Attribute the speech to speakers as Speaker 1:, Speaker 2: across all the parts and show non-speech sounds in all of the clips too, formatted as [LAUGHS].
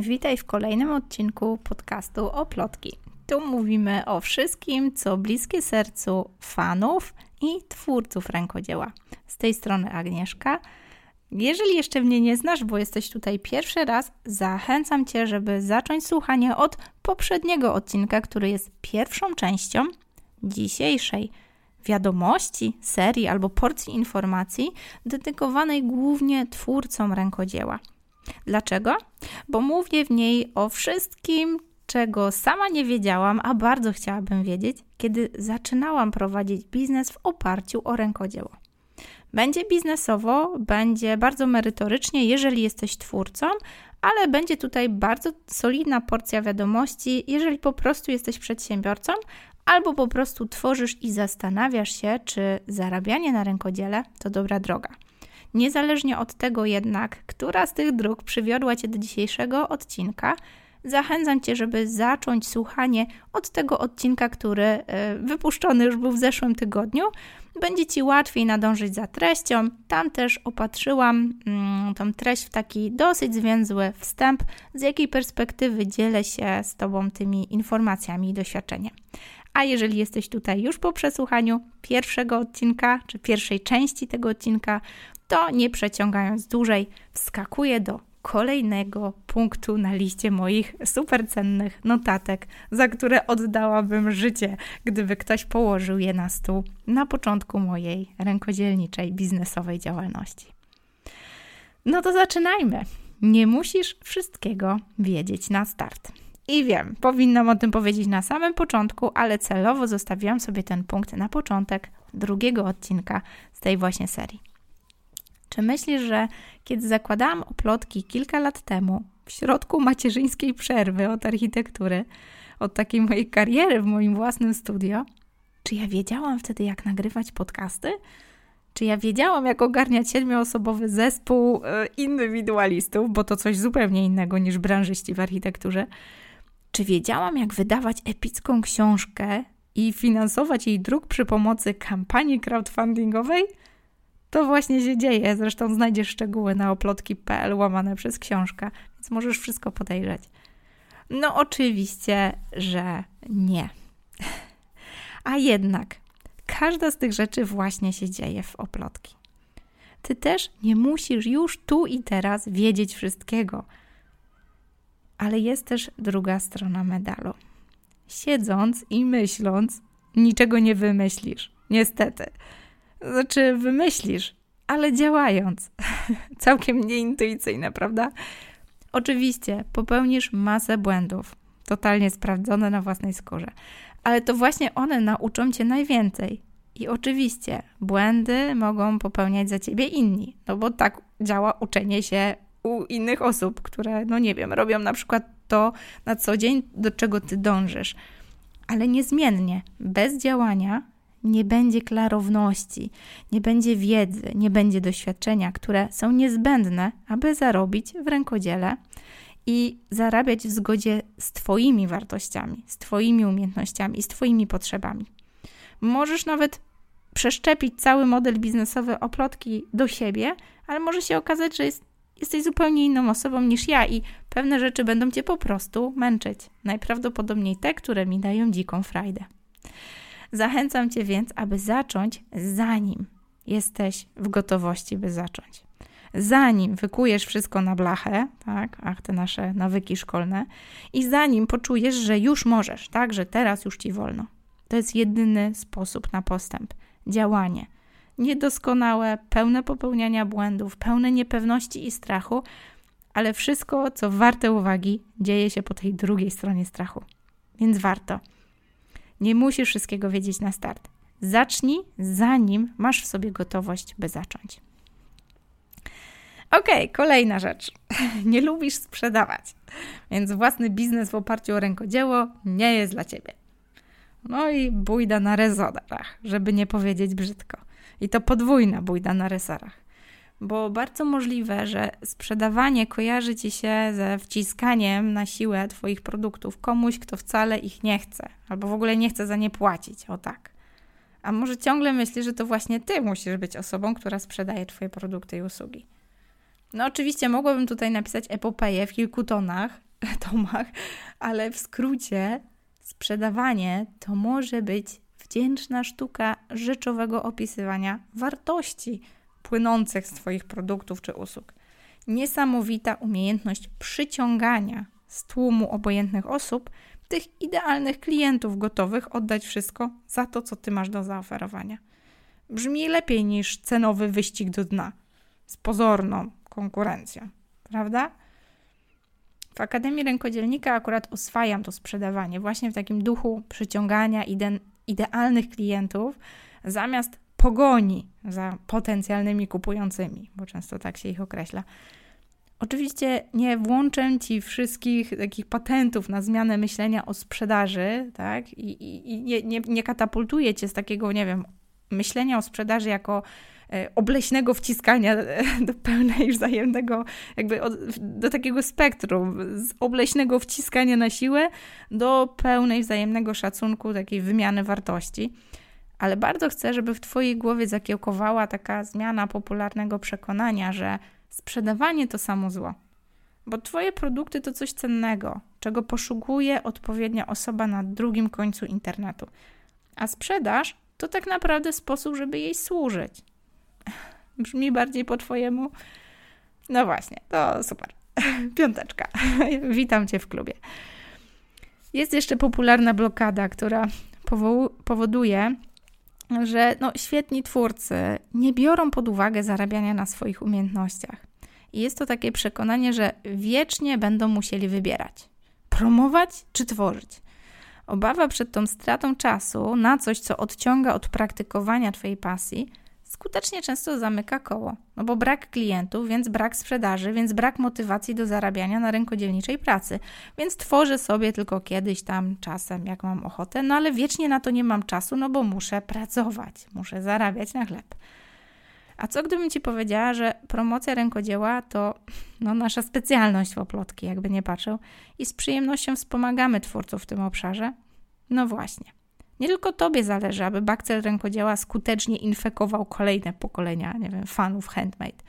Speaker 1: Witaj w kolejnym odcinku podcastu o plotki. Tu mówimy o wszystkim, co bliskie sercu fanów i twórców rękodzieła. Z tej strony Agnieszka. Jeżeli jeszcze mnie nie znasz, bo jesteś tutaj pierwszy raz, zachęcam Cię, żeby zacząć słuchanie od poprzedniego odcinka, który jest pierwszą częścią dzisiejszej wiadomości, serii albo porcji informacji dedykowanej głównie twórcom rękodzieła. Dlaczego? Bo mówię w niej o wszystkim, czego sama nie wiedziałam, a bardzo chciałabym wiedzieć, kiedy zaczynałam prowadzić biznes w oparciu o rękodzieło. Będzie biznesowo, będzie bardzo merytorycznie, jeżeli jesteś twórcą, ale będzie tutaj bardzo solidna porcja wiadomości, jeżeli po prostu jesteś przedsiębiorcą, albo po prostu tworzysz i zastanawiasz się, czy zarabianie na rękodziele to dobra droga. Niezależnie od tego jednak, która z tych dróg przywiodła Cię do dzisiejszego odcinka, zachęcam Cię, żeby zacząć słuchanie od tego odcinka, który e, wypuszczony już był w zeszłym tygodniu. Będzie Ci łatwiej nadążyć za treścią. Tam też opatrzyłam mm, tą treść w taki dosyć zwięzły wstęp, z jakiej perspektywy dzielę się z Tobą tymi informacjami i doświadczeniem. A jeżeli jesteś tutaj już po przesłuchaniu pierwszego odcinka, czy pierwszej części tego odcinka, to nie przeciągając dłużej, wskakuję do kolejnego punktu na liście moich supercennych notatek, za które oddałabym życie, gdyby ktoś położył je na stół na początku mojej rękodzielniczej biznesowej działalności. No to zaczynajmy. Nie musisz wszystkiego wiedzieć na start. I wiem, powinnam o tym powiedzieć na samym początku, ale celowo zostawiłam sobie ten punkt na początek drugiego odcinka z tej właśnie serii. Czy myślisz, że kiedy zakładałam oplotki kilka lat temu, w środku macierzyńskiej przerwy od architektury, od takiej mojej kariery w moim własnym studio, czy ja wiedziałam wtedy, jak nagrywać podcasty? Czy ja wiedziałam, jak ogarniać siedmioosobowy zespół e, indywidualistów, bo to coś zupełnie innego niż branżyści w architekturze? Czy wiedziałam, jak wydawać epicką książkę i finansować jej druk przy pomocy kampanii crowdfundingowej? To właśnie się dzieje. Zresztą znajdziesz szczegóły na oplotki.pl łamane przez książkę, więc możesz wszystko podejrzeć. No, oczywiście, że nie. [LAUGHS] A jednak każda z tych rzeczy właśnie się dzieje w oplotki. Ty też nie musisz już tu i teraz wiedzieć wszystkiego. Ale jest też druga strona medalu. Siedząc i myśląc, niczego nie wymyślisz. Niestety. Znaczy, wymyślisz, ale działając. [LAUGHS] Całkiem nieintuicyjne, prawda? Oczywiście popełnisz masę błędów, totalnie sprawdzone na własnej skórze, ale to właśnie one nauczą cię najwięcej. I oczywiście błędy mogą popełniać za ciebie inni, no bo tak działa uczenie się u innych osób, które, no nie wiem, robią na przykład to na co dzień, do czego ty dążysz. Ale niezmiennie, bez działania nie będzie klarowności, nie będzie wiedzy, nie będzie doświadczenia, które są niezbędne, aby zarobić w rękodziele i zarabiać w zgodzie z Twoimi wartościami, z Twoimi umiejętnościami, z Twoimi potrzebami. Możesz nawet przeszczepić cały model biznesowy oplotki do siebie, ale może się okazać, że jest, jesteś zupełnie inną osobą niż ja i pewne rzeczy będą Cię po prostu męczyć. Najprawdopodobniej te, które mi dają dziką frajdę. Zachęcam Cię więc, aby zacząć zanim jesteś w gotowości, by zacząć. Zanim wykujesz wszystko na blachę, tak, ach, te nasze nawyki szkolne, i zanim poczujesz, że już możesz, tak, że teraz już ci wolno. To jest jedyny sposób na postęp działanie. Niedoskonałe, pełne popełniania błędów, pełne niepewności i strachu, ale wszystko, co warte uwagi, dzieje się po tej drugiej stronie strachu. Więc warto. Nie musisz wszystkiego wiedzieć na start. Zacznij, zanim masz w sobie gotowość, by zacząć. Ok, kolejna rzecz. [LAUGHS] Nie lubisz sprzedawać, więc własny biznes w oparciu o rękodzieło nie jest dla ciebie. No i bójda na resorach, żeby nie powiedzieć brzydko. I to podwójna bójda na resorach bo bardzo możliwe, że sprzedawanie kojarzy ci się ze wciskaniem na siłę Twoich produktów komuś, kto wcale ich nie chce, albo w ogóle nie chce za nie płacić. O tak. A może ciągle myślisz, że to właśnie Ty musisz być osobą, która sprzedaje Twoje produkty i usługi. No oczywiście mogłabym tutaj napisać epopeję w kilku tonach, [LAUGHS] tomach, ale w skrócie sprzedawanie to może być wdzięczna sztuka rzeczowego opisywania wartości płynących z Twoich produktów czy usług. Niesamowita umiejętność przyciągania z tłumu obojętnych osób tych idealnych klientów gotowych oddać wszystko za to, co Ty masz do zaoferowania. Brzmi lepiej niż cenowy wyścig do dna z pozorną konkurencją, prawda? W Akademii Rękodzielnika akurat oswajam to sprzedawanie właśnie w takim duchu przyciągania ide idealnych klientów zamiast pogoni za potencjalnymi kupującymi, bo często tak się ich określa. Oczywiście nie włączę Ci wszystkich takich patentów na zmianę myślenia o sprzedaży, tak? I, i, i nie, nie, nie katapultuję Cię z takiego, nie wiem, myślenia o sprzedaży jako e, obleśnego wciskania [LAUGHS] do pełnej wzajemnego, jakby do takiego spektrum, z obleśnego wciskania na siłę do pełnej wzajemnego szacunku, takiej wymiany wartości. Ale bardzo chcę, żeby w Twojej głowie zakiełkowała taka zmiana popularnego przekonania, że sprzedawanie to samo zło. Bo Twoje produkty to coś cennego, czego poszukuje odpowiednia osoba na drugim końcu internetu. A sprzedaż to tak naprawdę sposób, żeby jej służyć. [LAUGHS] Brzmi bardziej po Twojemu? No właśnie, to super. [LAUGHS] Piąteczka. [LAUGHS] Witam Cię w klubie. Jest jeszcze popularna blokada, która powoduje, że no, świetni twórcy nie biorą pod uwagę zarabiania na swoich umiejętnościach. I jest to takie przekonanie, że wiecznie będą musieli wybierać: promować czy tworzyć. Obawa przed tą stratą czasu na coś, co odciąga od praktykowania Twojej pasji, skutecznie często zamyka koło. No bo brak klientów, więc brak sprzedaży, więc brak motywacji do zarabiania na rękodzielniczej pracy. Więc tworzę sobie tylko kiedyś tam czasem, jak mam ochotę, no ale wiecznie na to nie mam czasu, no bo muszę pracować, muszę zarabiać na chleb. A co gdybym Ci powiedziała, że promocja rękodzieła to no, nasza specjalność w oplotki, jakby nie patrzył, i z przyjemnością wspomagamy twórców w tym obszarze? No właśnie. Nie tylko Tobie zależy, aby bakcel rękodzieła skutecznie infekował kolejne pokolenia, nie wiem, fanów handmade.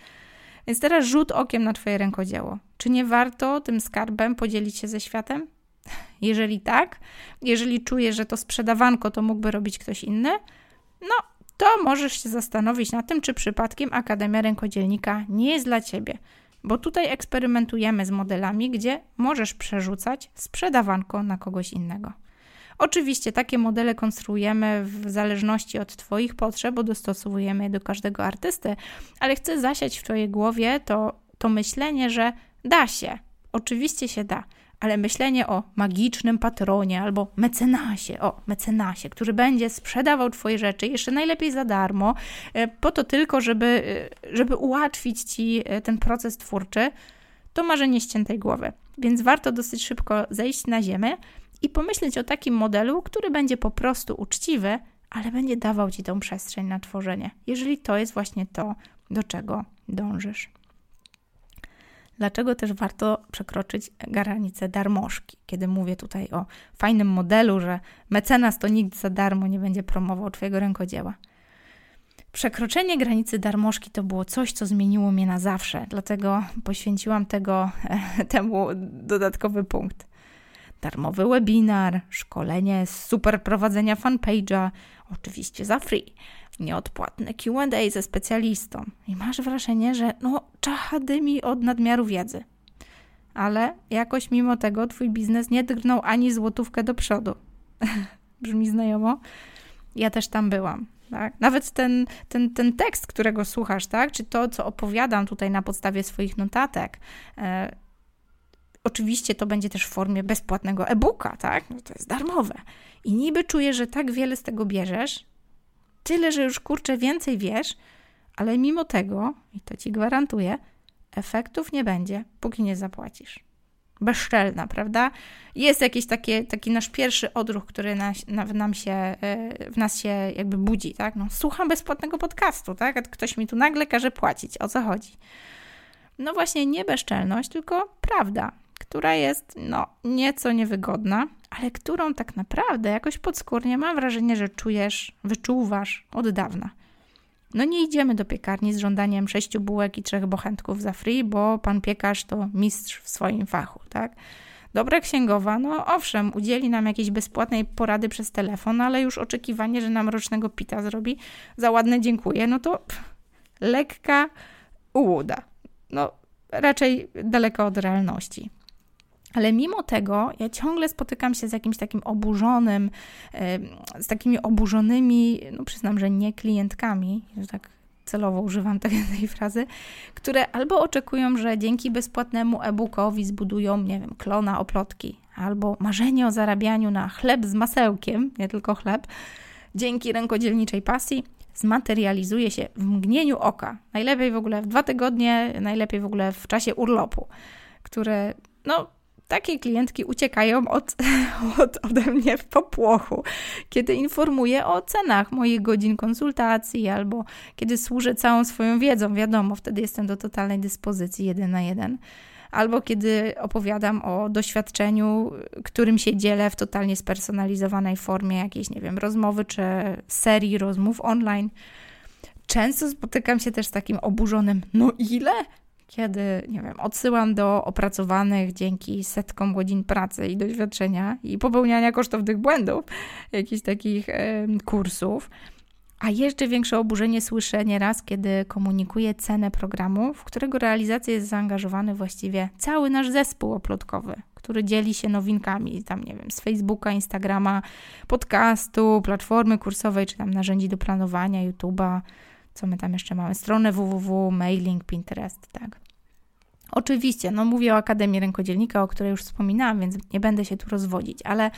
Speaker 1: Więc teraz rzut okiem na Twoje rękodzieło. Czy nie warto tym skarbem podzielić się ze światem? [LAUGHS] Jeżeli tak, jeżeli czujesz, że to sprzedawanko to mógłby robić ktoś inny, no to możesz się zastanowić nad tym, czy przypadkiem Akademia Rękodzielnika nie jest dla Ciebie. Bo tutaj eksperymentujemy z modelami, gdzie możesz przerzucać sprzedawanko na kogoś innego. Oczywiście takie modele konstruujemy w zależności od Twoich potrzeb, bo dostosowujemy je do każdego artysty, ale chcę zasiać w Twojej głowie to, to myślenie, że da się. Oczywiście się da ale myślenie o magicznym patronie albo mecenasie, o mecenasie, który będzie sprzedawał Twoje rzeczy, jeszcze najlepiej za darmo, e, po to tylko, żeby, e, żeby ułatwić Ci e, ten proces twórczy, to marzenie ściętej głowy. Więc warto dosyć szybko zejść na ziemię i pomyśleć o takim modelu, który będzie po prostu uczciwy, ale będzie dawał Ci tą przestrzeń na tworzenie, jeżeli to jest właśnie to, do czego dążysz. Dlaczego też warto przekroczyć granicę darmożki? Kiedy mówię tutaj o fajnym modelu, że mecenas to nikt za darmo nie będzie promował Twojego rękodzieła. Przekroczenie granicy darmożki to było coś, co zmieniło mnie na zawsze, dlatego poświęciłam tego, temu dodatkowy punkt. Darmowy webinar, szkolenie z super prowadzenia fanpage'a, oczywiście za free nieodpłatne QA ze specjalistą i masz wrażenie, że no czacha dymi od nadmiaru wiedzy. Ale jakoś mimo tego twój biznes nie drgnął ani złotówkę do przodu. [LAUGHS] Brzmi znajomo? Ja też tam byłam. Tak? Nawet ten, ten, ten tekst, którego słuchasz, tak? czy to, co opowiadam tutaj na podstawie swoich notatek, e, oczywiście to będzie też w formie bezpłatnego e-booka, tak? No to jest darmowe. I niby czuję, że tak wiele z tego bierzesz, tyle, że już kurczę więcej wiesz, ale mimo tego, i to ci gwarantuję, efektów nie będzie, póki nie zapłacisz. Bezczelna, prawda? Jest jakiś taki, taki nasz pierwszy odruch, który nas, nam się, e, w nas się jakby budzi, tak? No, słucham bezpłatnego podcastu, tak? Ktoś mi tu nagle każe płacić. O co chodzi? No właśnie nie bezczelność, tylko prawda, która jest no nieco niewygodna, ale którą tak naprawdę jakoś podskórnie mam wrażenie, że czujesz, wyczuwasz od dawna. No nie idziemy do piekarni z żądaniem sześciu bułek i trzech bochętków za free, bo pan piekarz to mistrz w swoim fachu, tak? Dobra księgowa, no owszem, udzieli nam jakiejś bezpłatnej porady przez telefon, ale już oczekiwanie, że nam rocznego pita zrobi za ładne dziękuję, no to pff, lekka ułuda. No raczej daleko od realności. Ale mimo tego ja ciągle spotykam się z jakimś takim oburzonym, z takimi oburzonymi, no przyznam, że nie klientkami, że tak celowo używam tej, [LAUGHS] tej frazy, które albo oczekują, że dzięki bezpłatnemu e-bookowi zbudują, nie wiem, klona oplotki, albo marzenie o zarabianiu na chleb z masełkiem, nie tylko chleb, dzięki rękodzielniczej pasji zmaterializuje się w mgnieniu oka. Najlepiej w ogóle w dwa tygodnie, najlepiej w ogóle w czasie urlopu, które, no, takie klientki uciekają od, [LAUGHS] od, ode mnie w popłochu, kiedy informuję o cenach moich godzin konsultacji albo kiedy służę całą swoją wiedzą. Wiadomo, wtedy jestem do totalnej dyspozycji jeden na jeden. Albo kiedy opowiadam o doświadczeniu, którym się dzielę w totalnie spersonalizowanej formie jakiejś, nie wiem, rozmowy czy serii rozmów online. Często spotykam się też z takim oburzonym, no ile? Kiedy, nie wiem, odsyłam do opracowanych dzięki setkom godzin pracy i doświadczenia i popełniania kosztownych błędów jakichś takich e, kursów. A jeszcze większe oburzenie słyszę nieraz, kiedy komunikuję cenę programu, w którego realizację jest zaangażowany właściwie cały nasz zespół oplotkowy, który dzieli się nowinkami, tam nie wiem, z Facebooka, Instagrama, podcastu, platformy kursowej, czy tam narzędzi do planowania, YouTube'a, co my tam jeszcze mamy, stronę www, mailing, Pinterest, tak. Oczywiście, no mówię o Akademii Rękodzielnika, o której już wspominałam, więc nie będę się tu rozwodzić, ale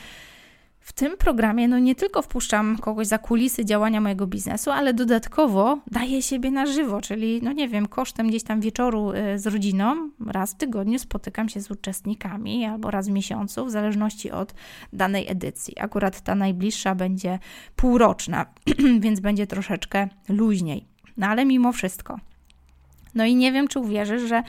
Speaker 1: w tym programie no nie tylko wpuszczam kogoś za kulisy działania mojego biznesu, ale dodatkowo daję siebie na żywo, czyli no nie wiem, kosztem gdzieś tam wieczoru y, z rodziną, raz w tygodniu spotykam się z uczestnikami albo raz w miesiącu, w zależności od danej edycji. Akurat ta najbliższa będzie półroczna, [CLEARS THROAT] więc będzie troszeczkę luźniej. No ale mimo wszystko. No i nie wiem, czy uwierzysz, że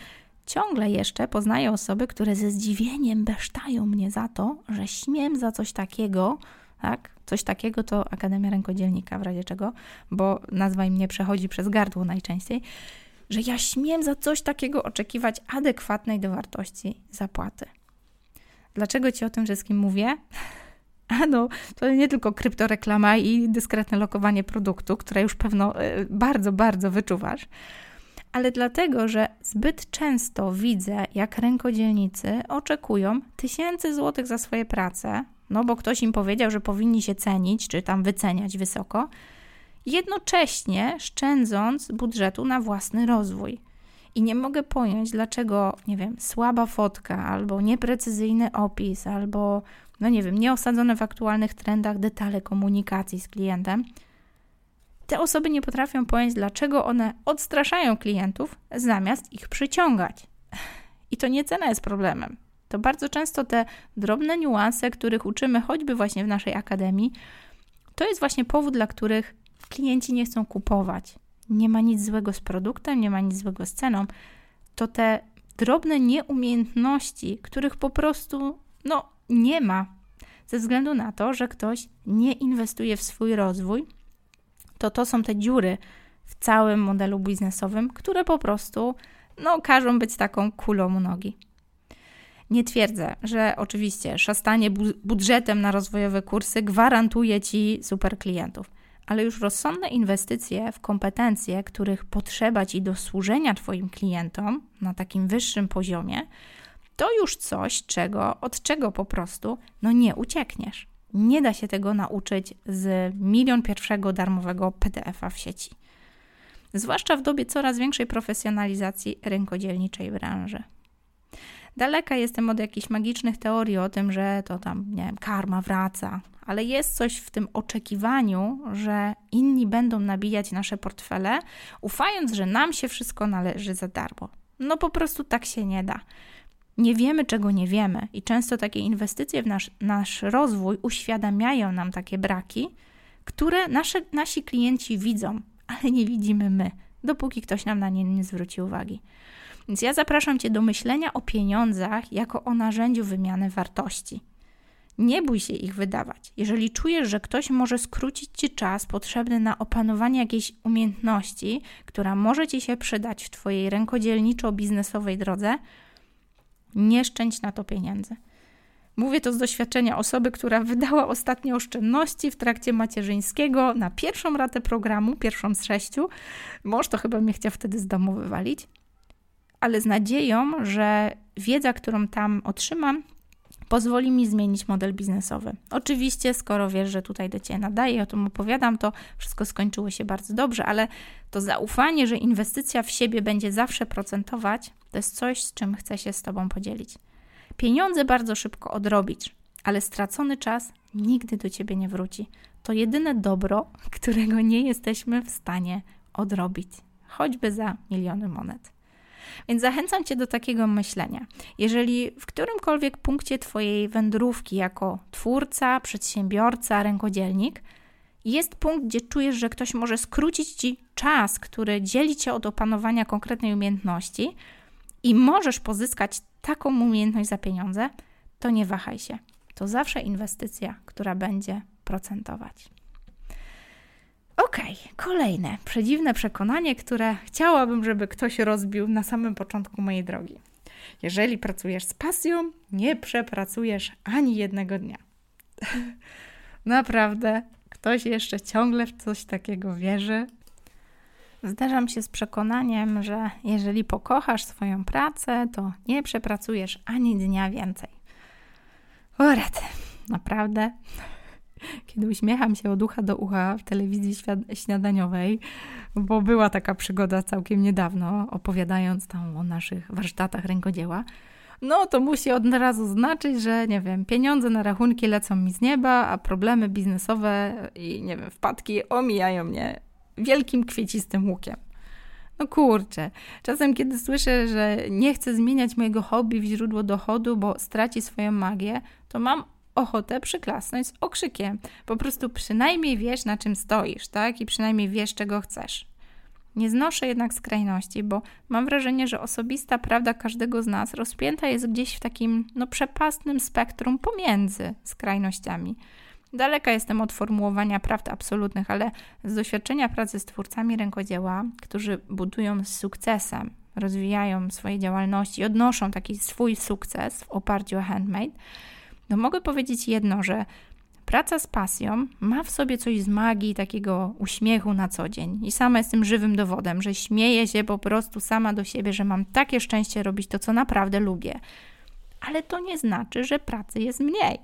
Speaker 1: Ciągle jeszcze poznaję osoby, które ze zdziwieniem besztają mnie za to, że śmiem za coś takiego, tak? Coś takiego to Akademia Rękodzielnika, w razie czego, bo nazwa im nie przechodzi przez gardło najczęściej, że ja śmiem za coś takiego oczekiwać adekwatnej do wartości zapłaty. Dlaczego Ci o tym wszystkim mówię? [LAUGHS] A no, to nie tylko kryptoreklama i dyskretne lokowanie produktu, które już pewno e, bardzo, bardzo wyczuwasz, ale dlatego, że zbyt często widzę, jak rękodzielnicy oczekują tysięcy złotych za swoje prace, no bo ktoś im powiedział, że powinni się cenić, czy tam wyceniać wysoko, jednocześnie szczędząc budżetu na własny rozwój. I nie mogę pojąć, dlaczego, nie wiem, słaba fotka, albo nieprecyzyjny opis, albo, no nie wiem, nieosadzone w aktualnych trendach detale komunikacji z klientem – te osoby nie potrafią pojąć, dlaczego one odstraszają klientów zamiast ich przyciągać. I to nie cena jest problemem. To bardzo często te drobne niuanse, których uczymy choćby właśnie w naszej akademii, to jest właśnie powód, dla których klienci nie chcą kupować. Nie ma nic złego z produktem, nie ma nic złego z ceną. To te drobne nieumiejętności, których po prostu no, nie ma, ze względu na to, że ktoś nie inwestuje w swój rozwój, to to są te dziury w całym modelu biznesowym, które po prostu no, każą być taką kulą u nogi. Nie twierdzę, że oczywiście szastanie bu budżetem na rozwojowe kursy gwarantuje ci super klientów, ale już rozsądne inwestycje w kompetencje, których potrzeba ci do służenia Twoim klientom na takim wyższym poziomie, to już coś, czego, od czego po prostu no, nie uciekniesz. Nie da się tego nauczyć z milion pierwszego darmowego PDF-a w sieci. Zwłaszcza w dobie coraz większej profesjonalizacji rękodzielniczej branży. Daleka jestem od jakichś magicznych teorii o tym, że to tam, nie wiem, karma wraca, ale jest coś w tym oczekiwaniu, że inni będą nabijać nasze portfele, ufając, że nam się wszystko należy za darmo. No po prostu tak się nie da. Nie wiemy, czego nie wiemy, i często takie inwestycje w nasz, nasz rozwój uświadamiają nam takie braki, które nasze, nasi klienci widzą, ale nie widzimy my, dopóki ktoś nam na nie nie zwróci uwagi. Więc ja zapraszam Cię do myślenia o pieniądzach jako o narzędziu wymiany wartości. Nie bój się ich wydawać. Jeżeli czujesz, że ktoś może skrócić ci czas potrzebny na opanowanie jakiejś umiejętności, która może ci się przydać w twojej rękodzielniczo-biznesowej drodze, nie szczędź na to pieniędzy. Mówię to z doświadczenia osoby, która wydała ostatnie oszczędności w trakcie macierzyńskiego na pierwszą ratę programu, pierwszą z sześciu. Mąż to chyba mnie chciał wtedy z domu wywalić, ale z nadzieją, że wiedza, którą tam otrzymam, pozwoli mi zmienić model biznesowy. Oczywiście, skoro wiesz, że tutaj do Ciebie nadaję, o tym opowiadam, to wszystko skończyło się bardzo dobrze, ale to zaufanie, że inwestycja w siebie będzie zawsze procentować, to jest coś, z czym chcę się z Tobą podzielić. Pieniądze bardzo szybko odrobisz, ale stracony czas nigdy do ciebie nie wróci. To jedyne dobro, [LAUGHS] którego nie jesteśmy w stanie odrobić, choćby za miliony monet. Więc zachęcam Cię do takiego myślenia. Jeżeli w którymkolwiek punkcie Twojej wędrówki jako twórca, przedsiębiorca, rękodzielnik jest punkt, gdzie czujesz, że ktoś może skrócić Ci czas, który dzieli Cię od opanowania konkretnej umiejętności i możesz pozyskać taką umiejętność za pieniądze, to nie wahaj się. To zawsze inwestycja, która będzie procentować. Ok, kolejne przedziwne przekonanie, które chciałabym, żeby ktoś rozbił na samym początku mojej drogi. Jeżeli pracujesz z pasją, nie przepracujesz ani jednego dnia. [LAUGHS] Naprawdę, ktoś jeszcze ciągle w coś takiego wierzy. Zderzam się z przekonaniem, że jeżeli pokochasz swoją pracę, to nie przepracujesz ani dnia więcej. Uret, naprawdę. Kiedy uśmiecham się od ucha do ucha w telewizji śniadaniowej, bo była taka przygoda całkiem niedawno, opowiadając tam o naszych warsztatach rękodzieła, no to musi od razu znaczyć, że nie wiem, pieniądze na rachunki lecą mi z nieba, a problemy biznesowe i nie wiem, wpadki omijają mnie wielkim kwiecistym łukiem. No kurczę, czasem kiedy słyszę, że nie chcę zmieniać mojego hobby w źródło dochodu, bo straci swoją magię, to mam ochotę przyklasnąć z okrzykiem. Po prostu przynajmniej wiesz, na czym stoisz, tak? I przynajmniej wiesz, czego chcesz. Nie znoszę jednak skrajności, bo mam wrażenie, że osobista prawda każdego z nas rozpięta jest gdzieś w takim no, przepastnym spektrum pomiędzy skrajnościami. Daleka jestem od formułowania prawd absolutnych, ale z doświadczenia pracy z twórcami rękodzieła, którzy budują z sukcesem, rozwijają swoje działalności, odnoszą taki swój sukces w oparciu o handmade, no mogę powiedzieć jedno, że praca z pasją ma w sobie coś z magii, takiego uśmiechu na co dzień. I sama jestem żywym dowodem, że śmieję się po prostu sama do siebie, że mam takie szczęście robić to, co naprawdę lubię. Ale to nie znaczy, że pracy jest mniej.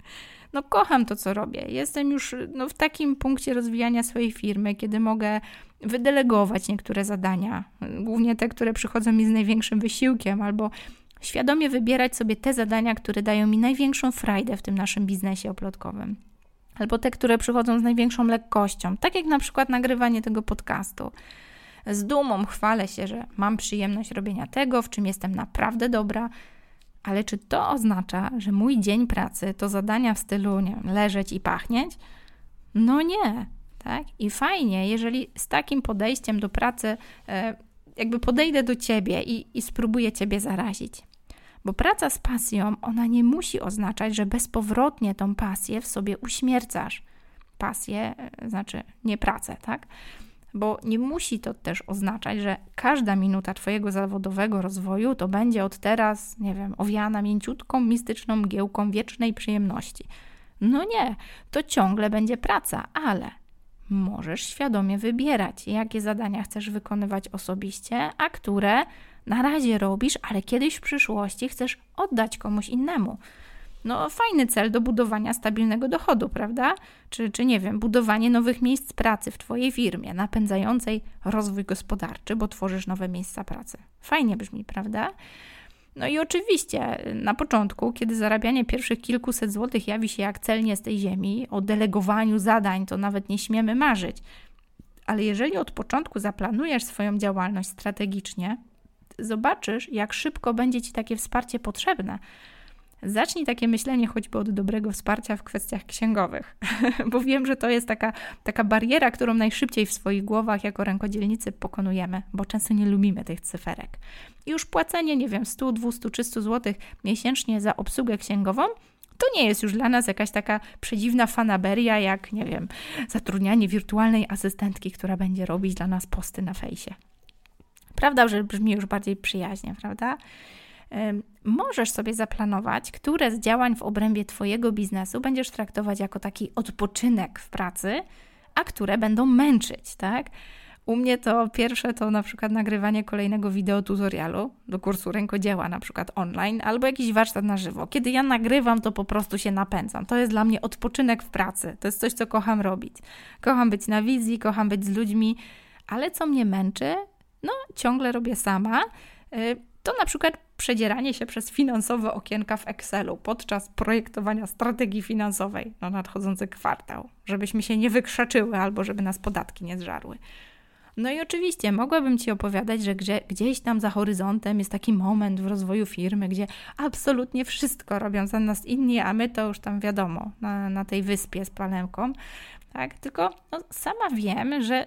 Speaker 1: [LAUGHS] no kocham to, co robię. Jestem już no, w takim punkcie rozwijania swojej firmy, kiedy mogę wydelegować niektóre zadania, głównie te, które przychodzą mi z największym wysiłkiem, albo świadomie wybierać sobie te zadania, które dają mi największą frajdę w tym naszym biznesie oplotkowym. Albo te, które przychodzą z największą lekkością, tak jak na przykład nagrywanie tego podcastu. Z dumą chwalę się, że mam przyjemność robienia tego, w czym jestem naprawdę dobra, ale czy to oznacza, że mój dzień pracy to zadania w stylu nie wiem, leżeć i pachnieć? No nie, tak? I fajnie, jeżeli z takim podejściem do pracy e, jakby podejdę do ciebie i, i spróbuję ciebie zarazić. Bo praca z pasją, ona nie musi oznaczać, że bezpowrotnie tą pasję w sobie uśmiercasz. Pasję, e, znaczy nie pracę, tak? bo nie musi to też oznaczać, że każda minuta Twojego zawodowego rozwoju to będzie od teraz, nie wiem, owiana mięciutką, mistyczną mgiełką wiecznej przyjemności. No nie, to ciągle będzie praca, ale możesz świadomie wybierać, jakie zadania chcesz wykonywać osobiście, a które na razie robisz, ale kiedyś w przyszłości chcesz oddać komuś innemu no fajny cel do budowania stabilnego dochodu, prawda? Czy, czy nie wiem, budowanie nowych miejsc pracy w Twojej firmie, napędzającej rozwój gospodarczy, bo tworzysz nowe miejsca pracy. Fajnie brzmi, prawda? No i oczywiście na początku, kiedy zarabianie pierwszych kilkuset złotych jawi się jak cel nie z tej ziemi, o delegowaniu zadań to nawet nie śmiemy marzyć. Ale jeżeli od początku zaplanujesz swoją działalność strategicznie, zobaczysz, jak szybko będzie Ci takie wsparcie potrzebne Zacznij takie myślenie choćby od dobrego wsparcia w kwestiach księgowych, [LAUGHS] bo wiem, że to jest taka, taka bariera, którą najszybciej w swoich głowach jako rękodzielnicy pokonujemy, bo często nie lubimy tych cyferek. I już płacenie, nie wiem, 100, 200 300 zł miesięcznie za obsługę księgową To nie jest już dla nas jakaś taka przedziwna fanaberia, jak, nie wiem, zatrudnianie wirtualnej asystentki, która będzie robić dla nas posty na fejsie. Prawda, że brzmi już bardziej przyjaźnie, prawda? Możesz sobie zaplanować, które z działań w obrębie Twojego biznesu będziesz traktować jako taki odpoczynek w pracy, a które będą męczyć, tak? U mnie to pierwsze to na przykład nagrywanie kolejnego wideo tutorialu do kursu rękodzieła, na przykład online, albo jakiś warsztat na żywo. Kiedy ja nagrywam, to po prostu się napędzam. To jest dla mnie odpoczynek w pracy. To jest coś, co kocham robić. Kocham być na wizji, kocham być z ludźmi, ale co mnie męczy, no ciągle robię sama. Y, to na przykład przedzieranie się przez finansowe okienka w Excelu podczas projektowania strategii finansowej na nadchodzący kwartał, żebyśmy się nie wykrzaczyły albo żeby nas podatki nie zżarły. No i oczywiście mogłabym Ci opowiadać, że gdzie, gdzieś tam za horyzontem jest taki moment w rozwoju firmy, gdzie absolutnie wszystko robią za nas inni, a my to już tam wiadomo, na, na tej wyspie z palemką. Tak? Tylko no, sama wiem, że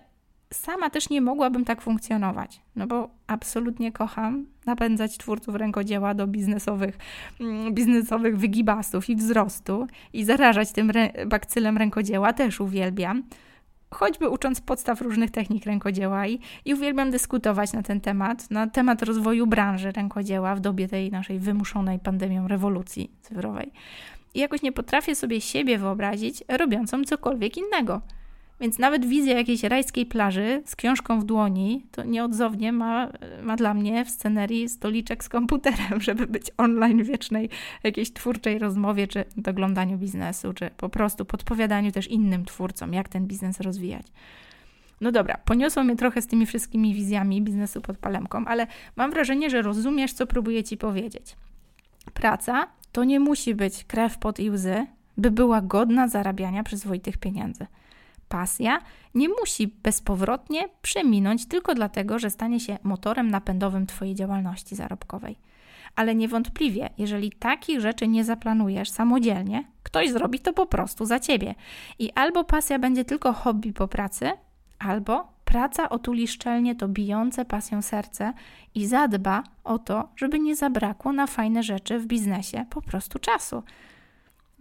Speaker 1: sama też nie mogłabym tak funkcjonować, no bo absolutnie kocham napędzać twórców rękodzieła do biznesowych, mm, biznesowych wygibasów i wzrostu i zarażać tym rę- bakcylem rękodzieła też uwielbiam choćby ucząc podstaw różnych technik rękodzieła i, i uwielbiam dyskutować na ten temat, na temat rozwoju branży rękodzieła w dobie tej naszej wymuszonej pandemią rewolucji cyfrowej. I jakoś nie potrafię sobie siebie wyobrazić robiącą cokolwiek innego. Więc nawet wizja jakiejś rajskiej plaży z książką w dłoni to nieodzownie ma, ma dla mnie w scenerii stoliczek z komputerem, [LAUGHS] żeby być online wiecznej jakiejś twórczej rozmowie, czy doglądaniu biznesu, czy po prostu podpowiadaniu też innym twórcom, jak ten biznes rozwijać. No dobra, poniosło mnie trochę z tymi wszystkimi wizjami biznesu pod palemką, ale mam wrażenie, że rozumiesz, co próbuję ci powiedzieć. Praca to nie musi być krew pod i łzy, by była godna zarabiania przyzwoitych pieniędzy pasja nie musi bezpowrotnie przeminąć tylko dlatego, że stanie się motorem napędowym Twojej działalności zarobkowej. Ale niewątpliwie, jeżeli takich rzeczy nie zaplanujesz samodzielnie, ktoś zrobi to po prostu za ciebie. I albo pasja będzie tylko hobby po pracy, albo praca otuli szczelnie to bijące pasją serce i zadba o to, żeby nie zabrakło na fajne rzeczy w biznesie po prostu czasu.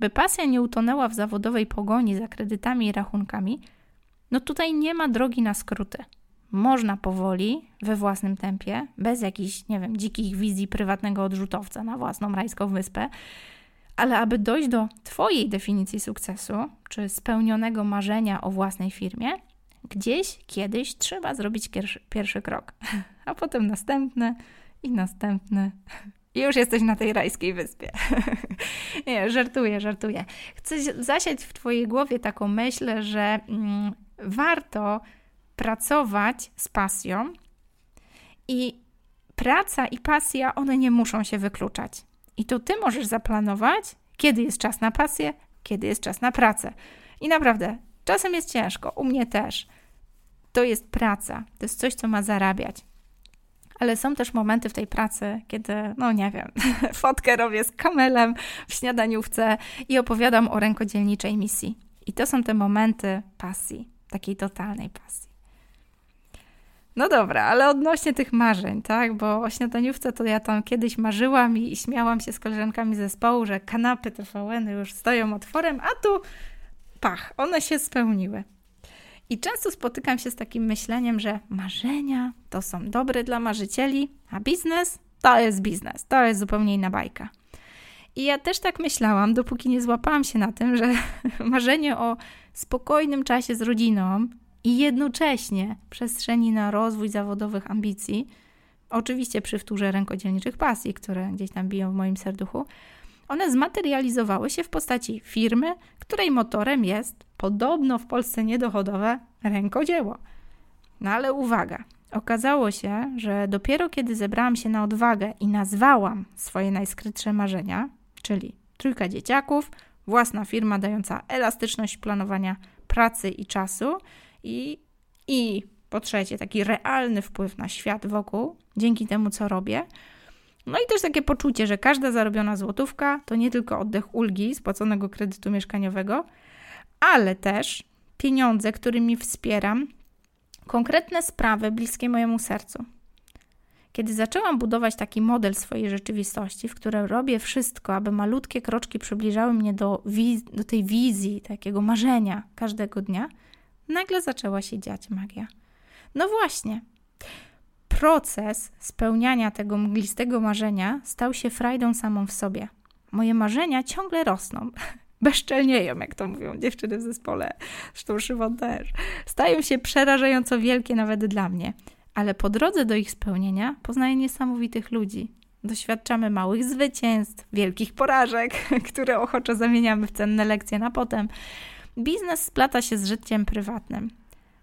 Speaker 1: By pasja nie utonęła w zawodowej pogoni za kredytami i rachunkami, no tutaj nie ma drogi na skróty. Można powoli, we własnym tempie, bez jakichś, nie wiem, dzikich wizji prywatnego odrzutowca na własną rajską wyspę, ale aby dojść do Twojej definicji sukcesu, czy spełnionego marzenia o własnej firmie, gdzieś kiedyś trzeba zrobić pierwszy, krok, [LAUGHS] a potem następny i następny i już jesteś na tej rajskiej wyspie. [LAUGHS] Nie, żartuję, żartuję. Chcę zasiać w Twojej głowie taką myśl, że mm, warto pracować z pasją i praca i pasja, one nie muszą się wykluczać. I to Ty możesz zaplanować, kiedy jest czas na pasję, kiedy jest czas na pracę. I naprawdę, czasem jest ciężko, u mnie też. To jest praca, to jest coś, co ma zarabiać ale są też momenty w tej pracy, kiedy, no nie wiem, [LAUGHS] fotkę robię z kamelem w śniadaniówce i opowiadam o rękodzielniczej misji. I to są te momenty pasji, takiej totalnej pasji. No dobra, ale odnośnie tych marzeń, tak? Bo o śniadaniówce to ja tam kiedyś marzyłam i śmiałam się z koleżankami zespołu, że kanapy TVN już stoją otworem, a tu pach, one się spełniły. I często spotykam się z takim myśleniem, że marzenia to są dobre dla marzycieli, a biznes to jest biznes, to jest zupełnie inna bajka. I ja też tak myślałam, dopóki nie złapałam się na tym, że [LAUGHS] marzenie o spokojnym czasie z rodziną i jednocześnie przestrzeni na rozwój zawodowych ambicji, oczywiście przy wtórze rękodzielniczych pasji, które gdzieś tam biją w moim serduchu, one zmaterializowały się w postaci firmy, której motorem jest podobno w Polsce niedochodowe rękodzieło. No ale uwaga, okazało się, że dopiero kiedy zebrałam się na odwagę i nazwałam swoje najskrytsze marzenia, czyli trójka dzieciaków, własna firma dająca elastyczność planowania pracy i czasu i, i po trzecie taki realny wpływ na świat wokół dzięki temu, co robię, no i też takie poczucie, że każda zarobiona złotówka to nie tylko oddech ulgi spłaconego kredytu mieszkaniowego, ale też pieniądze, którymi wspieram konkretne sprawy bliskie mojemu sercu. Kiedy zaczęłam budować taki model swojej rzeczywistości, w którym robię wszystko, aby malutkie kroczki przybliżały mnie do, wiz- do tej wizji, takiego marzenia każdego dnia, nagle zaczęła się dziać magia. No właśnie. Proces spełniania tego mglistego marzenia stał się frajdą samą w sobie. Moje marzenia ciągle rosną. [LAUGHS] Bezczelnieją, jak to mówią dziewczyny w zespole, zresztą Szymon też. Stają się przerażająco wielkie nawet dla mnie ale po drodze do ich spełnienia poznaję niesamowitych ludzi. Doświadczamy małych zwycięstw, wielkich porażek, [LAUGHS] które ochoczo zamieniamy w cenne lekcje na potem. Biznes splata się z życiem prywatnym,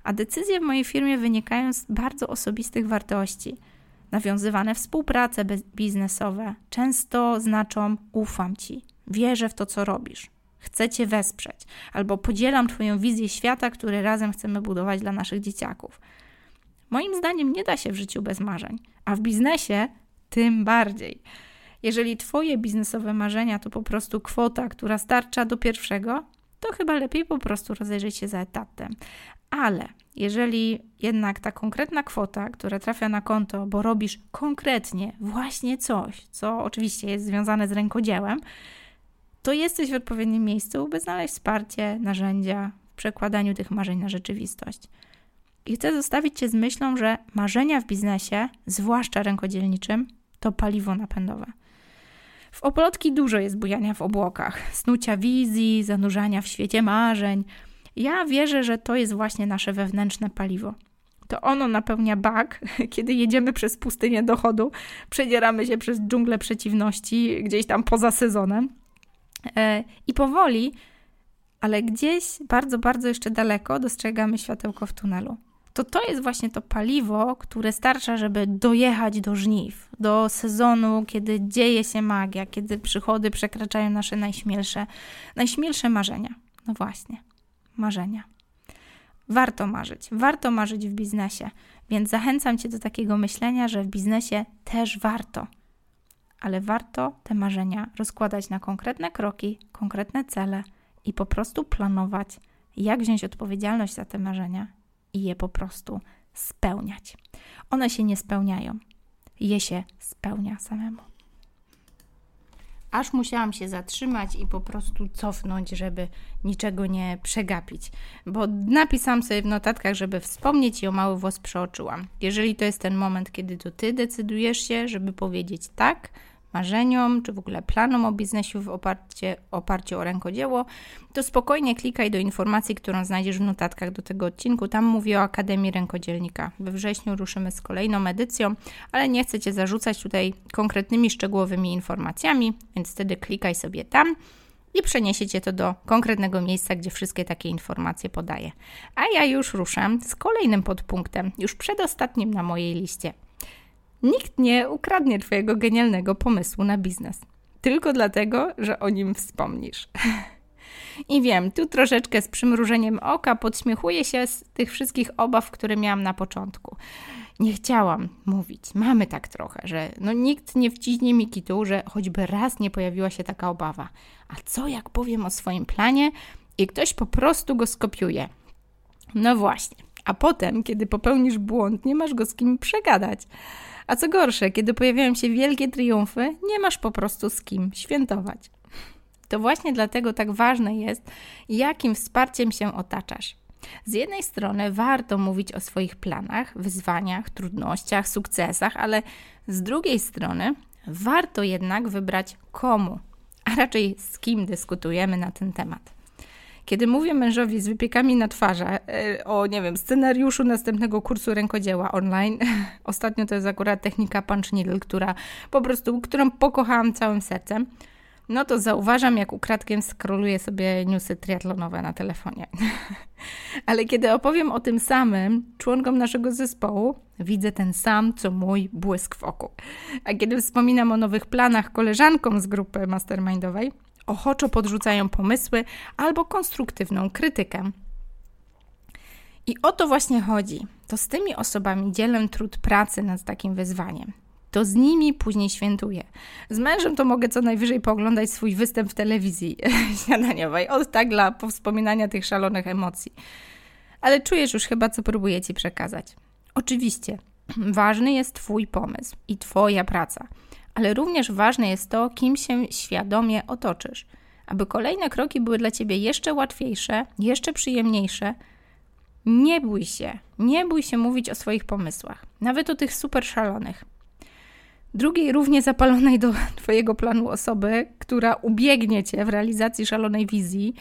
Speaker 1: a decyzje w mojej firmie wynikają z bardzo osobistych wartości. Nawiązywane współprace biznesowe często znaczą ufam ci, wierzę w to, co robisz, chcę cię wesprzeć, albo podzielam Twoją wizję świata, który razem chcemy budować dla naszych dzieciaków. Moim zdaniem nie da się w życiu bez marzeń, a w biznesie tym bardziej. Jeżeli Twoje biznesowe marzenia to po prostu kwota, która starcza do pierwszego, to chyba lepiej po prostu rozejrzeć się za etatem. Ale jeżeli jednak ta konkretna kwota, która trafia na konto, bo robisz konkretnie właśnie coś, co oczywiście jest związane z rękodziełem, to jesteś w odpowiednim miejscu, by znaleźć wsparcie, narzędzia w przekładaniu tych marzeń na rzeczywistość. I chcę zostawić Cię z myślą, że marzenia w biznesie, zwłaszcza rękodzielniczym, to paliwo napędowe. W Opolotki dużo jest bujania w obłokach, snucia wizji, zanurzania w świecie marzeń. Ja wierzę, że to jest właśnie nasze wewnętrzne paliwo. To ono napełnia bak, [LAUGHS] kiedy jedziemy przez pustynię dochodu, przedzieramy się przez dżunglę przeciwności gdzieś tam poza sezonem. E, I powoli, ale gdzieś bardzo, bardzo jeszcze daleko dostrzegamy światełko w tunelu to to jest właśnie to paliwo, które starcza, żeby dojechać do żniw, do sezonu, kiedy dzieje się magia, kiedy przychody przekraczają nasze najśmielsze, najśmielsze marzenia. No właśnie, marzenia. Warto marzyć, warto marzyć w biznesie, więc zachęcam Cię do takiego myślenia, że w biznesie też warto, ale warto te marzenia rozkładać na konkretne kroki, konkretne cele i po prostu planować, jak wziąć odpowiedzialność za te marzenia i je po prostu spełniać. One się nie spełniają, je się spełnia samemu. Aż musiałam się zatrzymać i po prostu cofnąć, żeby niczego nie przegapić, bo napisałam sobie w notatkach, żeby wspomnieć i o mały włos przeoczyłam. Jeżeli to jest ten moment, kiedy to ty decydujesz się, żeby powiedzieć tak, marzeniom, czy w ogóle planom o biznesie w oparcie, oparciu o rękodzieło, to spokojnie klikaj do informacji, którą znajdziesz w notatkach do tego odcinku. Tam mówię o Akademii Rękodzielnika. We wrześniu ruszymy z kolejną edycją, ale nie chcę Cię zarzucać tutaj konkretnymi, szczegółowymi informacjami, więc wtedy klikaj sobie tam i przeniesie Cię to do konkretnego miejsca, gdzie wszystkie takie informacje podaję. A ja już ruszam z kolejnym podpunktem, już przedostatnim na mojej liście – Nikt nie ukradnie Twojego genialnego pomysłu na biznes. Tylko dlatego, że o nim wspomnisz. [LAUGHS] I wiem, tu troszeczkę z przymrużeniem oka podśmiechuję się z tych wszystkich obaw, które miałam na początku. Nie chciałam mówić, mamy tak trochę, że no nikt nie wciśnie mi kitu, że choćby raz nie pojawiła się taka obawa. A co jak powiem o swoim planie i ktoś po prostu go skopiuje? No właśnie, a potem, kiedy popełnisz błąd, nie masz go z kim przegadać. A co gorsze, kiedy pojawiają się wielkie triumfy, nie masz po prostu z kim świętować. To właśnie dlatego tak ważne jest, jakim wsparciem się otaczasz. Z jednej strony warto mówić o swoich planach, wyzwaniach, trudnościach, sukcesach, ale z drugiej strony warto jednak wybrać komu, a raczej z kim dyskutujemy na ten temat. Kiedy mówię mężowi z wypiekami na twarzy e, o, nie wiem, scenariuszu następnego kursu rękodzieła online, [LAUGHS] ostatnio to jest akurat technika punch needle, która po prostu, którą pokochałam całym sercem, no to zauważam, jak ukradkiem skroluję sobie newsy triatlonowe na telefonie. [LAUGHS] Ale kiedy opowiem o tym samym członkom naszego zespołu, widzę ten sam, co mój błysk w oku. A kiedy wspominam o nowych planach koleżankom z grupy mastermindowej, ochoczo podrzucają pomysły albo konstruktywną krytykę. I o to właśnie chodzi. To z tymi osobami dzielę trud pracy nad takim wyzwaniem. To z nimi później świętuję. Z mężem to mogę co najwyżej pooglądać swój występ w telewizji [LAUGHS] śniadaniowej. Od tak dla powspominania tych szalonych emocji. Ale czujesz już chyba, co próbuję Ci przekazać. Oczywiście, [CLEARS THROAT] ważny jest Twój pomysł i Twoja praca, ale również ważne jest to, kim się świadomie otoczysz. Aby kolejne kroki były dla Ciebie jeszcze łatwiejsze, jeszcze przyjemniejsze, nie bój się, nie bój się mówić o swoich pomysłach, nawet o tych super szalonych. Drugiej, równie zapalonej do [LAUGHS] Twojego planu osoby, która ubiegnie Cię w realizacji szalonej wizji,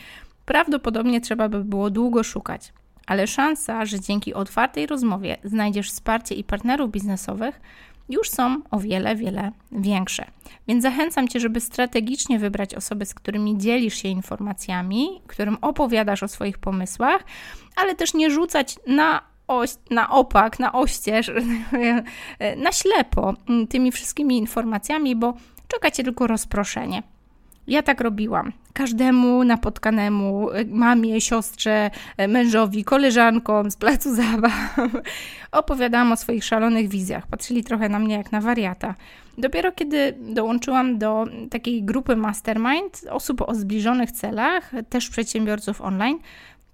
Speaker 1: prawdopodobnie trzeba by było długo szukać. Ale szansa, że dzięki otwartej rozmowie znajdziesz wsparcie i partnerów biznesowych, już są o wiele, wiele większe. Więc zachęcam Cię, żeby strategicznie wybrać osoby, z którymi dzielisz się informacjami, którym opowiadasz o swoich pomysłach, ale też nie rzucać na oś, na opak, na oścież, [LAUGHS] na ślepo tymi wszystkimi informacjami, bo czeka Cię tylko rozproszenie. Ja tak robiłam. Każdemu napotkanemu, mamie, siostrze, mężowi, koleżankom z placu [LAUGHS] zabaw opowiadałam o swoich szalonych wizjach. Patrzyli trochę na mnie jak na wariata. Dopiero kiedy dołączyłam do takiej grupy mastermind osób o zbliżonych celach, też przedsiębiorców online,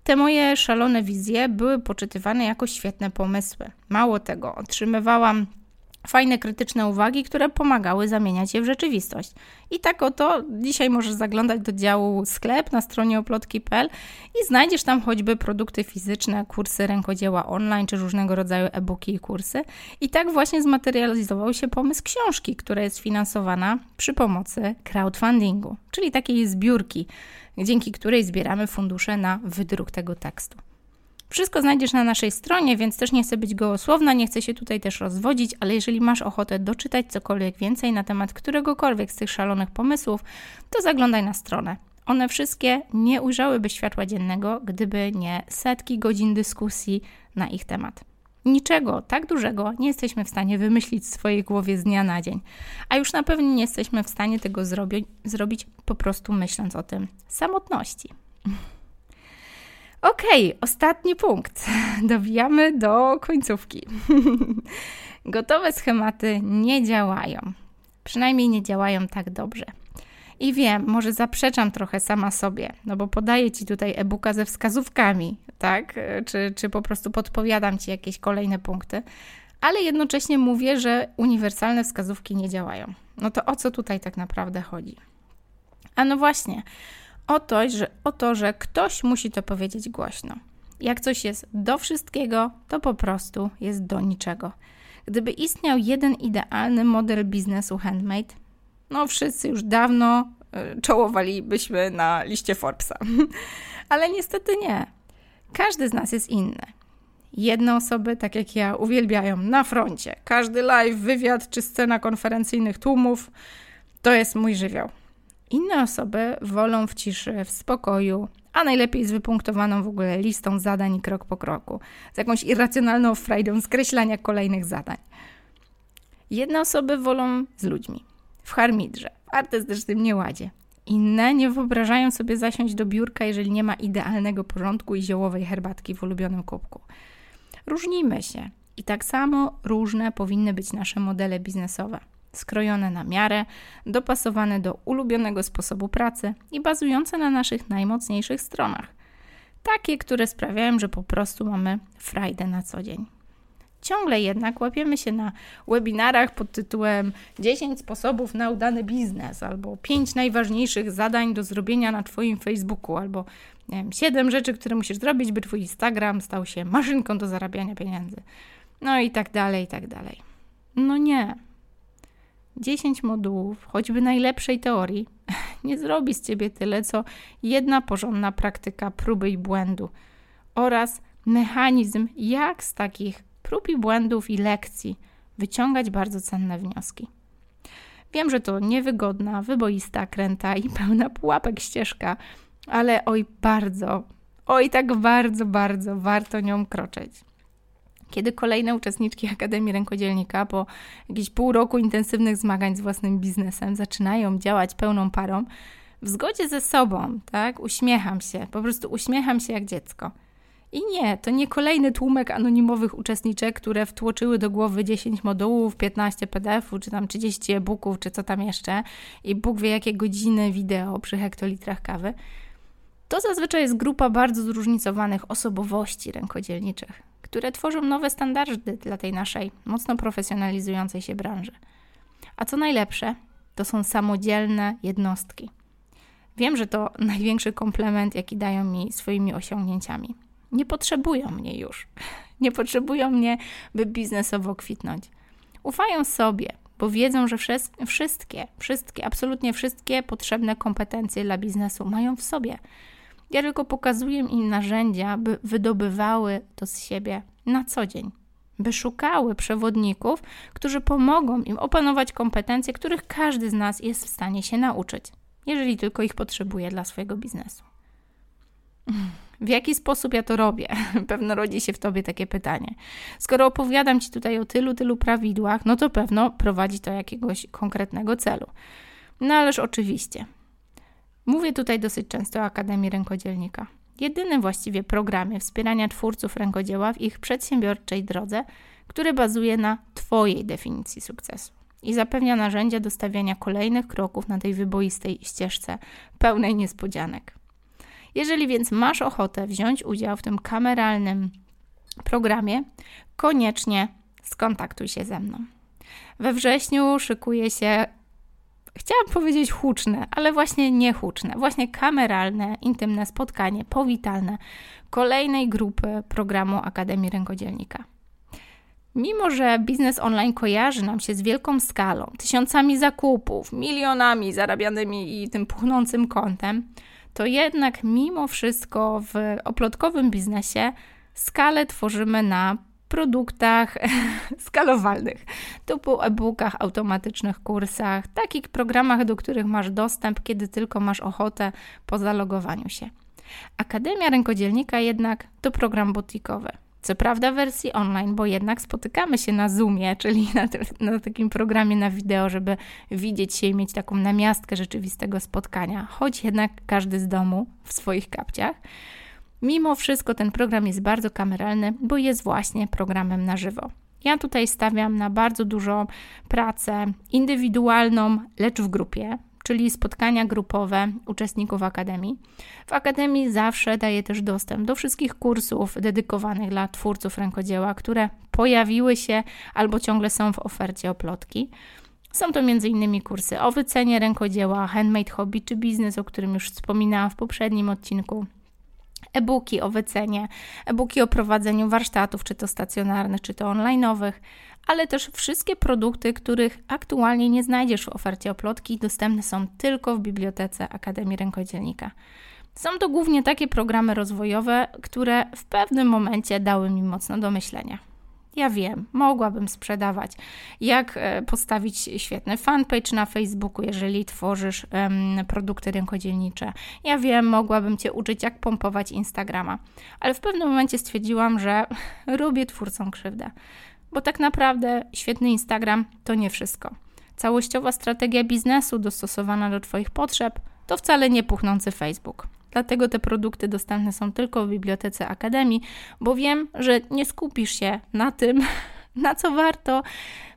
Speaker 1: te moje szalone wizje były poczytywane jako świetne pomysły. Mało tego, otrzymywałam fajne, krytyczne uwagi, które pomagały zamieniać je w rzeczywistość. I tak oto dzisiaj możesz zaglądać do działu sklep na stronie oplotki.pl i znajdziesz tam choćby produkty fizyczne, kursy rękodzieła online czy różnego rodzaju e-booki i kursy. I tak właśnie zmaterializował się pomysł książki, która jest finansowana przy pomocy crowdfundingu, czyli takiej zbiórki, dzięki której zbieramy fundusze na wydruk tego tekstu. Wszystko znajdziesz na naszej stronie, więc też nie chcę być gołosłowna, nie chcę się tutaj też rozwodzić, ale jeżeli masz ochotę doczytać cokolwiek więcej na temat któregokolwiek z tych szalonych pomysłów, to zaglądaj na stronę. One wszystkie nie ujrzałyby światła dziennego, gdyby nie setki godzin dyskusji na ich temat. Niczego tak dużego nie jesteśmy w stanie wymyślić w swojej głowie z dnia na dzień, a już na pewno nie jesteśmy w stanie tego zrobić, zrobić po prostu myśląc o tym samotności. Okej, okay, ostatni punkt. [LAUGHS] Dobijamy do końcówki. [LAUGHS] Gotowe schematy nie działają. Przynajmniej nie działają tak dobrze. I wiem, może zaprzeczam trochę sama sobie, no bo podaję Ci tutaj e-booka ze wskazówkami, tak? Czy, czy po prostu podpowiadam Ci jakieś kolejne punkty, ale jednocześnie mówię, że uniwersalne wskazówki nie działają. No to o co tutaj tak naprawdę chodzi? A no właśnie, o to, że, o to, że ktoś musi to powiedzieć głośno. Jak coś jest do wszystkiego, to po prostu jest do niczego. Gdyby istniał jeden idealny model biznesu handmade, no wszyscy już dawno y, czołowalibyśmy na liście Forbesa. [LAUGHS] Ale niestety nie. Każdy z nas jest inny. Jedne osoby, tak jak ja, uwielbiają na froncie. Każdy live, wywiad czy scena konferencyjnych tłumów to jest mój żywioł. Inne osoby wolą w ciszy, w spokoju, a najlepiej z wypunktowaną w ogóle listą zadań krok po kroku, z jakąś irracjonalną frajdą skreślania kolejnych zadań. Jedne osoby wolą z ludźmi, w harmidrze, w artystycznym nieładzie. Inne nie wyobrażają sobie zasiąść do biurka, jeżeli nie ma idealnego porządku i ziołowej herbatki w ulubionym kubku. Różnimy się i tak samo różne powinny być nasze modele biznesowe skrojone na miarę, dopasowane do ulubionego sposobu pracy i bazujące na naszych najmocniejszych stronach. Takie, które sprawiają, że po prostu mamy frajdę na co dzień. Ciągle jednak łapiemy się na webinarach pod tytułem 10 sposobów na udany biznes, albo 5 najważniejszych zadań do zrobienia na Twoim Facebooku, albo nie wiem, 7 rzeczy, które musisz zrobić, by Twój Instagram stał się maszynką do zarabiania pieniędzy. No i tak dalej, i tak dalej. No nie, 10 modułów, choćby najlepszej teorii, [LAUGHS] nie zrobi z ciebie tyle, co jedna porządna praktyka próby i błędu oraz mechanizm, jak z takich prób i błędów i lekcji wyciągać bardzo cenne wnioski. Wiem, że to niewygodna, wyboista, kręta i pełna pułapek ścieżka, ale oj bardzo, oj tak bardzo, bardzo warto nią kroczyć kiedy kolejne uczestniczki Akademii Rękodzielnika po jakieś pół roku intensywnych zmagań z własnym biznesem zaczynają działać pełną parą, w zgodzie ze sobą, tak, uśmiecham się, po prostu uśmiecham się jak dziecko. I nie, to nie kolejny tłumek anonimowych uczestniczek, które wtłoczyły do głowy 10 modułów, 15 PDF-ów, czy tam 30 e-booków, czy co tam jeszcze, i Bóg wie jakie godziny wideo przy hektolitrach kawy. To zazwyczaj jest grupa bardzo zróżnicowanych osobowości rękodzielniczych które tworzą nowe standardy dla tej naszej mocno profesjonalizującej się branży. A co najlepsze, to są samodzielne jednostki. Wiem, że to [LAUGHS] największy komplement, jaki dają mi swoimi osiągnięciami. Nie potrzebują mnie już. [LAUGHS] Nie potrzebują mnie, by biznesowo kwitnąć. Ufają sobie, bo wiedzą, że wszystkie, wszystkie, absolutnie wszystkie potrzebne kompetencje dla biznesu mają w sobie. Ja tylko pokazuję im narzędzia, by wydobywały to z siebie na co dzień, by szukały przewodników, którzy pomogą im opanować kompetencje, których każdy z nas jest w stanie się nauczyć, jeżeli tylko ich potrzebuje dla swojego biznesu. W jaki sposób ja to robię? [LAUGHS] Pewno rodzi się w tobie takie pytanie. Skoro opowiadam ci tutaj o tylu, tylu prawidłach, no to pewno prowadzi to jakiegoś konkretnego celu. No ależ oczywiście. Mówię tutaj dosyć często o Akademii Rękodzielnika. Jedynym właściwie programie wspierania twórców rękodzieła w ich przedsiębiorczej drodze, który bazuje na Twojej definicji sukcesu i zapewnia narzędzia do stawiania kolejnych kroków na tej wyboistej ścieżce pełnej niespodzianek. Jeżeli więc masz ochotę wziąć udział w tym kameralnym programie, koniecznie skontaktuj się ze mną. We wrześniu szykuje się, chciałam powiedzieć huczne, ale właśnie nie huczne, właśnie kameralne, intymne spotkanie powitalne kolejnej grupy programu Akademii Rękodzielnika. Mimo, że biznes online kojarzy nam się z wielką skalą, tysiącami zakupów, milionami zarabianymi i tym puchnącym kontem, to jednak mimo wszystko w oplotkowym biznesie skalę tworzymy na produktach [LAUGHS] skalowalnych, typu e-bookach, automatycznych kursach, takich programach, do których masz dostęp, kiedy tylko masz ochotę po zalogowaniu się. Akademia Rękodzielnika jednak to program butikowy. Co prawda w wersji online, bo jednak spotykamy się na Zoomie, czyli na, na, takim programie na wideo, żeby widzieć się i mieć taką namiastkę rzeczywistego spotkania, choć jednak każdy z domu w swoich kapciach. Mimo wszystko ten program jest bardzo kameralny, bo jest właśnie programem na żywo. Ja tutaj stawiam na bardzo dużo pracę indywidualną, lecz w grupie, czyli spotkania grupowe uczestników Akademii. W Akademii zawsze daję też dostęp do wszystkich kursów dedykowanych dla twórców rękodzieła, które pojawiły się albo ciągle są w ofercie oplotki. Są to m.in. kursy o wycenie rękodzieła, handmade hobby czy biznes, o którym już wspominałam w poprzednim odcinku, e-booki o wycenie, e-booki o prowadzeniu warsztatów, czy to stacjonarnych, czy to online'owych, ale też wszystkie produkty, których aktualnie nie znajdziesz w ofercie oplotki, dostępne są tylko w bibliotece Akademii Rękodzielnika. Są to głównie takie programy rozwojowe, które w pewnym momencie dały mi mocno do myślenia. Ja wiem, mogłabym sprzedawać, jak e, postawić świetny fanpage na Facebooku, jeżeli tworzysz um, produkty rękodzielnicze. Ja wiem, mogłabym Cię uczyć, jak pompować Instagrama, ale w pewnym momencie stwierdziłam, że [LAUGHS] robię twórcom krzywdę, bo tak naprawdę świetny Instagram to nie wszystko. Całościowa strategia biznesu dostosowana do Twoich potrzeb to wcale nie puchnący Facebook. Dlatego te produkty dostępne są tylko w bibliotece Akademii, bo wiem, że nie skupisz się na tym, [LAUGHS] na co warto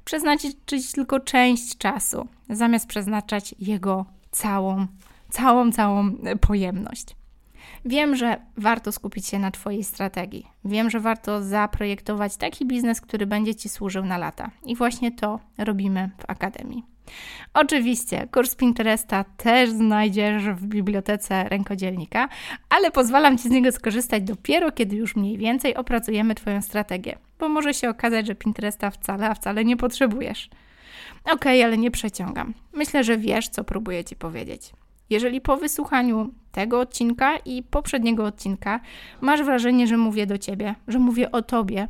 Speaker 1: przeznaczyć tylko część czasu, zamiast przeznaczać jego całą, całą, całą pojemność. Wiem, że warto skupić się na Twojej strategii. Wiem, że warto zaprojektować taki biznes, który będzie Ci służył na lata. I właśnie to robimy w Akademii. Oczywiście, kurs Pinteresta też znajdziesz w bibliotece rękodzielnika, ale pozwalam Ci z niego skorzystać dopiero, kiedy już mniej więcej opracujemy Twoją strategię, bo może się okazać, że Pinteresta wcale, a wcale nie potrzebujesz. Okej, okay, ale nie przeciągam. Myślę, że wiesz, co próbuję Ci powiedzieć. Jeżeli po wysłuchaniu tego odcinka i poprzedniego odcinka masz wrażenie, że mówię do Ciebie, że mówię o Tobie,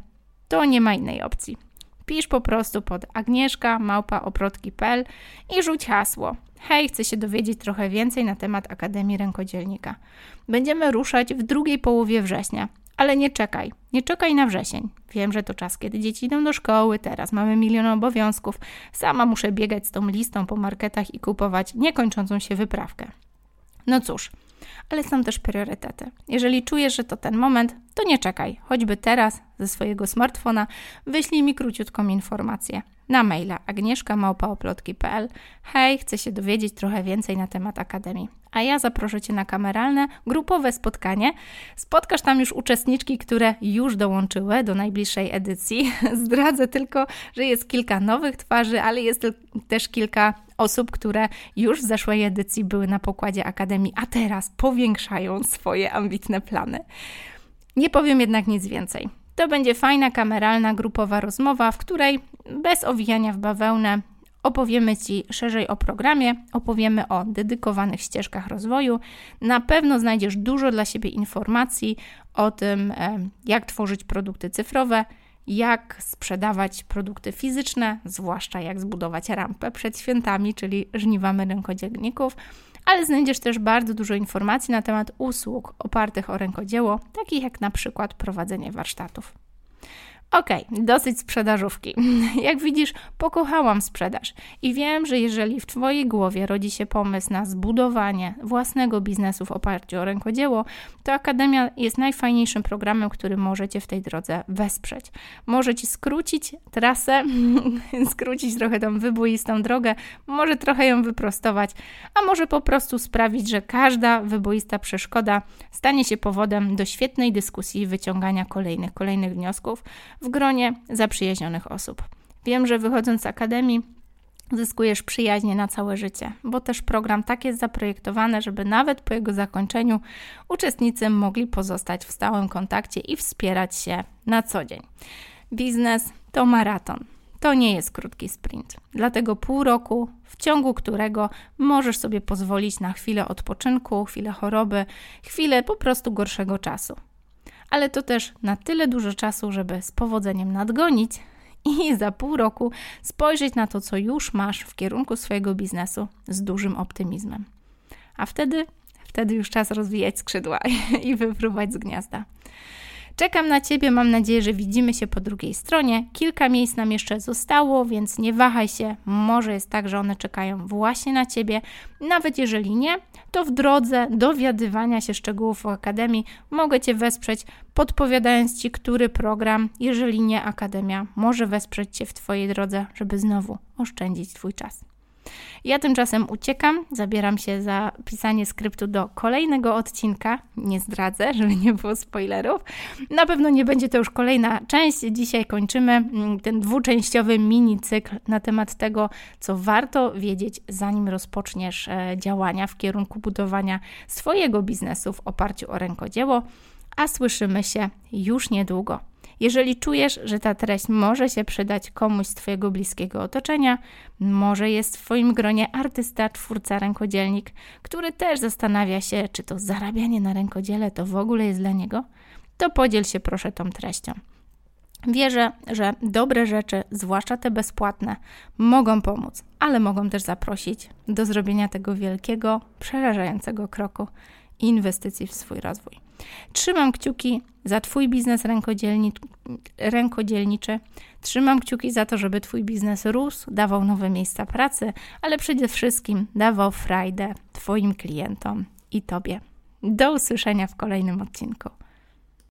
Speaker 1: to nie ma innej opcji. Pisz po prostu pod Agnieszka małpa oprotki.pl i rzuć hasło. Hej, chcę się dowiedzieć trochę więcej na temat Akademii Rękodzielnika. Będziemy ruszać w drugiej połowie września, ale nie czekaj, nie czekaj na wrzesień. Wiem, że to czas, kiedy dzieci idą do szkoły, teraz mamy milion obowiązków. Sama muszę biegać z tą listą po marketach i kupować niekończącą się wyprawkę. No cóż, ale są też priorytety. Jeżeli czujesz, że to ten moment, to nie czekaj. Choćby teraz ze swojego smartfona wyślij mi króciutką informację. na maila agnieszkamałpaoplotki.pl Hej, chcę się dowiedzieć trochę więcej na temat Akademii. A ja zaproszę Cię na kameralne, grupowe spotkanie. Spotkasz tam już uczestniczki, które już dołączyły do najbliższej edycji. [LAUGHS] Zdradzę tylko, że jest kilka nowych twarzy, ale jest też kilka osób, które już w zeszłej edycji były na pokładzie Akademii, a teraz powiększają swoje ambitne plany. Nie powiem jednak nic więcej. To będzie fajna, kameralna, grupowa rozmowa, w której bez owijania w bawełnę opowiemy Ci szerzej o programie, opowiemy o dedykowanych ścieżkach rozwoju. Na pewno znajdziesz dużo dla siebie informacji o tym, jak tworzyć produkty cyfrowe, jak sprzedawać produkty fizyczne, zwłaszcza jak zbudować rampę przed świętami, czyli żniwamy rękodzielników, ale znajdziesz też bardzo dużo informacji na temat usług opartych o rękodzieło, takich jak na przykład prowadzenie warsztatów. Okej, okay, dosyć sprzedażówki. [LAUGHS] Jak widzisz, pokochałam sprzedaż i wiem, że jeżeli w Twojej głowie rodzi się pomysł na zbudowanie własnego biznesu w oparciu o rękodzieło, to Akademia jest najfajniejszym programem, który może Cię w tej drodze wesprzeć. Może Ci skrócić trasę, [LAUGHS] skrócić trochę tą wyboistą drogę, może trochę ją wyprostować, a może po prostu sprawić, że każda wyboista przeszkoda stanie się powodem do świetnej dyskusji i wyciągania kolejnych, kolejnych wniosków w gronie zaprzyjaźnionych osób. Wiem, że wychodząc z akademii zyskujesz przyjaźnie na całe życie, bo też program tak jest zaprojektowany, żeby nawet po jego zakończeniu uczestnicy mogli pozostać w stałym kontakcie i wspierać się na co dzień. Biznes to maraton. To nie jest krótki sprint. Dlatego pół roku, w ciągu którego możesz sobie pozwolić na chwilę odpoczynku, chwilę choroby, chwilę po prostu gorszego czasu ale to też na tyle dużo czasu, żeby z powodzeniem nadgonić i za pół roku spojrzeć na to, co już masz w kierunku swojego biznesu z dużym optymizmem. A wtedy, wtedy już czas rozwijać skrzydła [LAUGHS] i wypróbować z gniazda. Czekam na Ciebie, mam nadzieję, że widzimy się po drugiej stronie. Kilka miejsc nam jeszcze zostało, więc nie wahaj się. Może jest tak, że one czekają właśnie na Ciebie. Nawet jeżeli nie, to w drodze dowiadywania się szczegółów o Akademii mogę Cię wesprzeć, podpowiadając Ci, który program, jeżeli nie Akademia, może wesprzeć Cię w Twojej drodze, żeby znowu oszczędzić Twój czas. Ja tymczasem uciekam, zabieram się za pisanie skryptu do kolejnego odcinka. Nie zdradzę, żeby nie było spoilerów. Na pewno nie będzie to już kolejna część. Dzisiaj kończymy mm, ten dwuczęściowy mini cykl na temat tego, co warto wiedzieć, zanim rozpoczniesz e, działania w kierunku budowania swojego biznesu w oparciu o rękodzieło. A słyszymy się już niedługo. Jeżeli czujesz, że ta treść może się przydać komuś z Twojego bliskiego otoczenia, może jest w Twoim gronie artysta, twórca, rękodzielnik, który też zastanawia się, czy to zarabianie na rękodziele to w ogóle jest dla niego, to podziel się proszę tą treścią. Wierzę, że dobre rzeczy, zwłaszcza te bezpłatne, mogą pomóc, ale mogą też zaprosić do zrobienia tego wielkiego, przerażającego kroku inwestycji w swój rozwój. Trzymam kciuki za Twój biznes rękodzielni, rękodzielniczy. Trzymam kciuki za to, żeby Twój biznes rósł, dawał nowe miejsca pracy, ale przede wszystkim dawał frajdę Twoim klientom i Tobie. Do usłyszenia w kolejnym odcinku.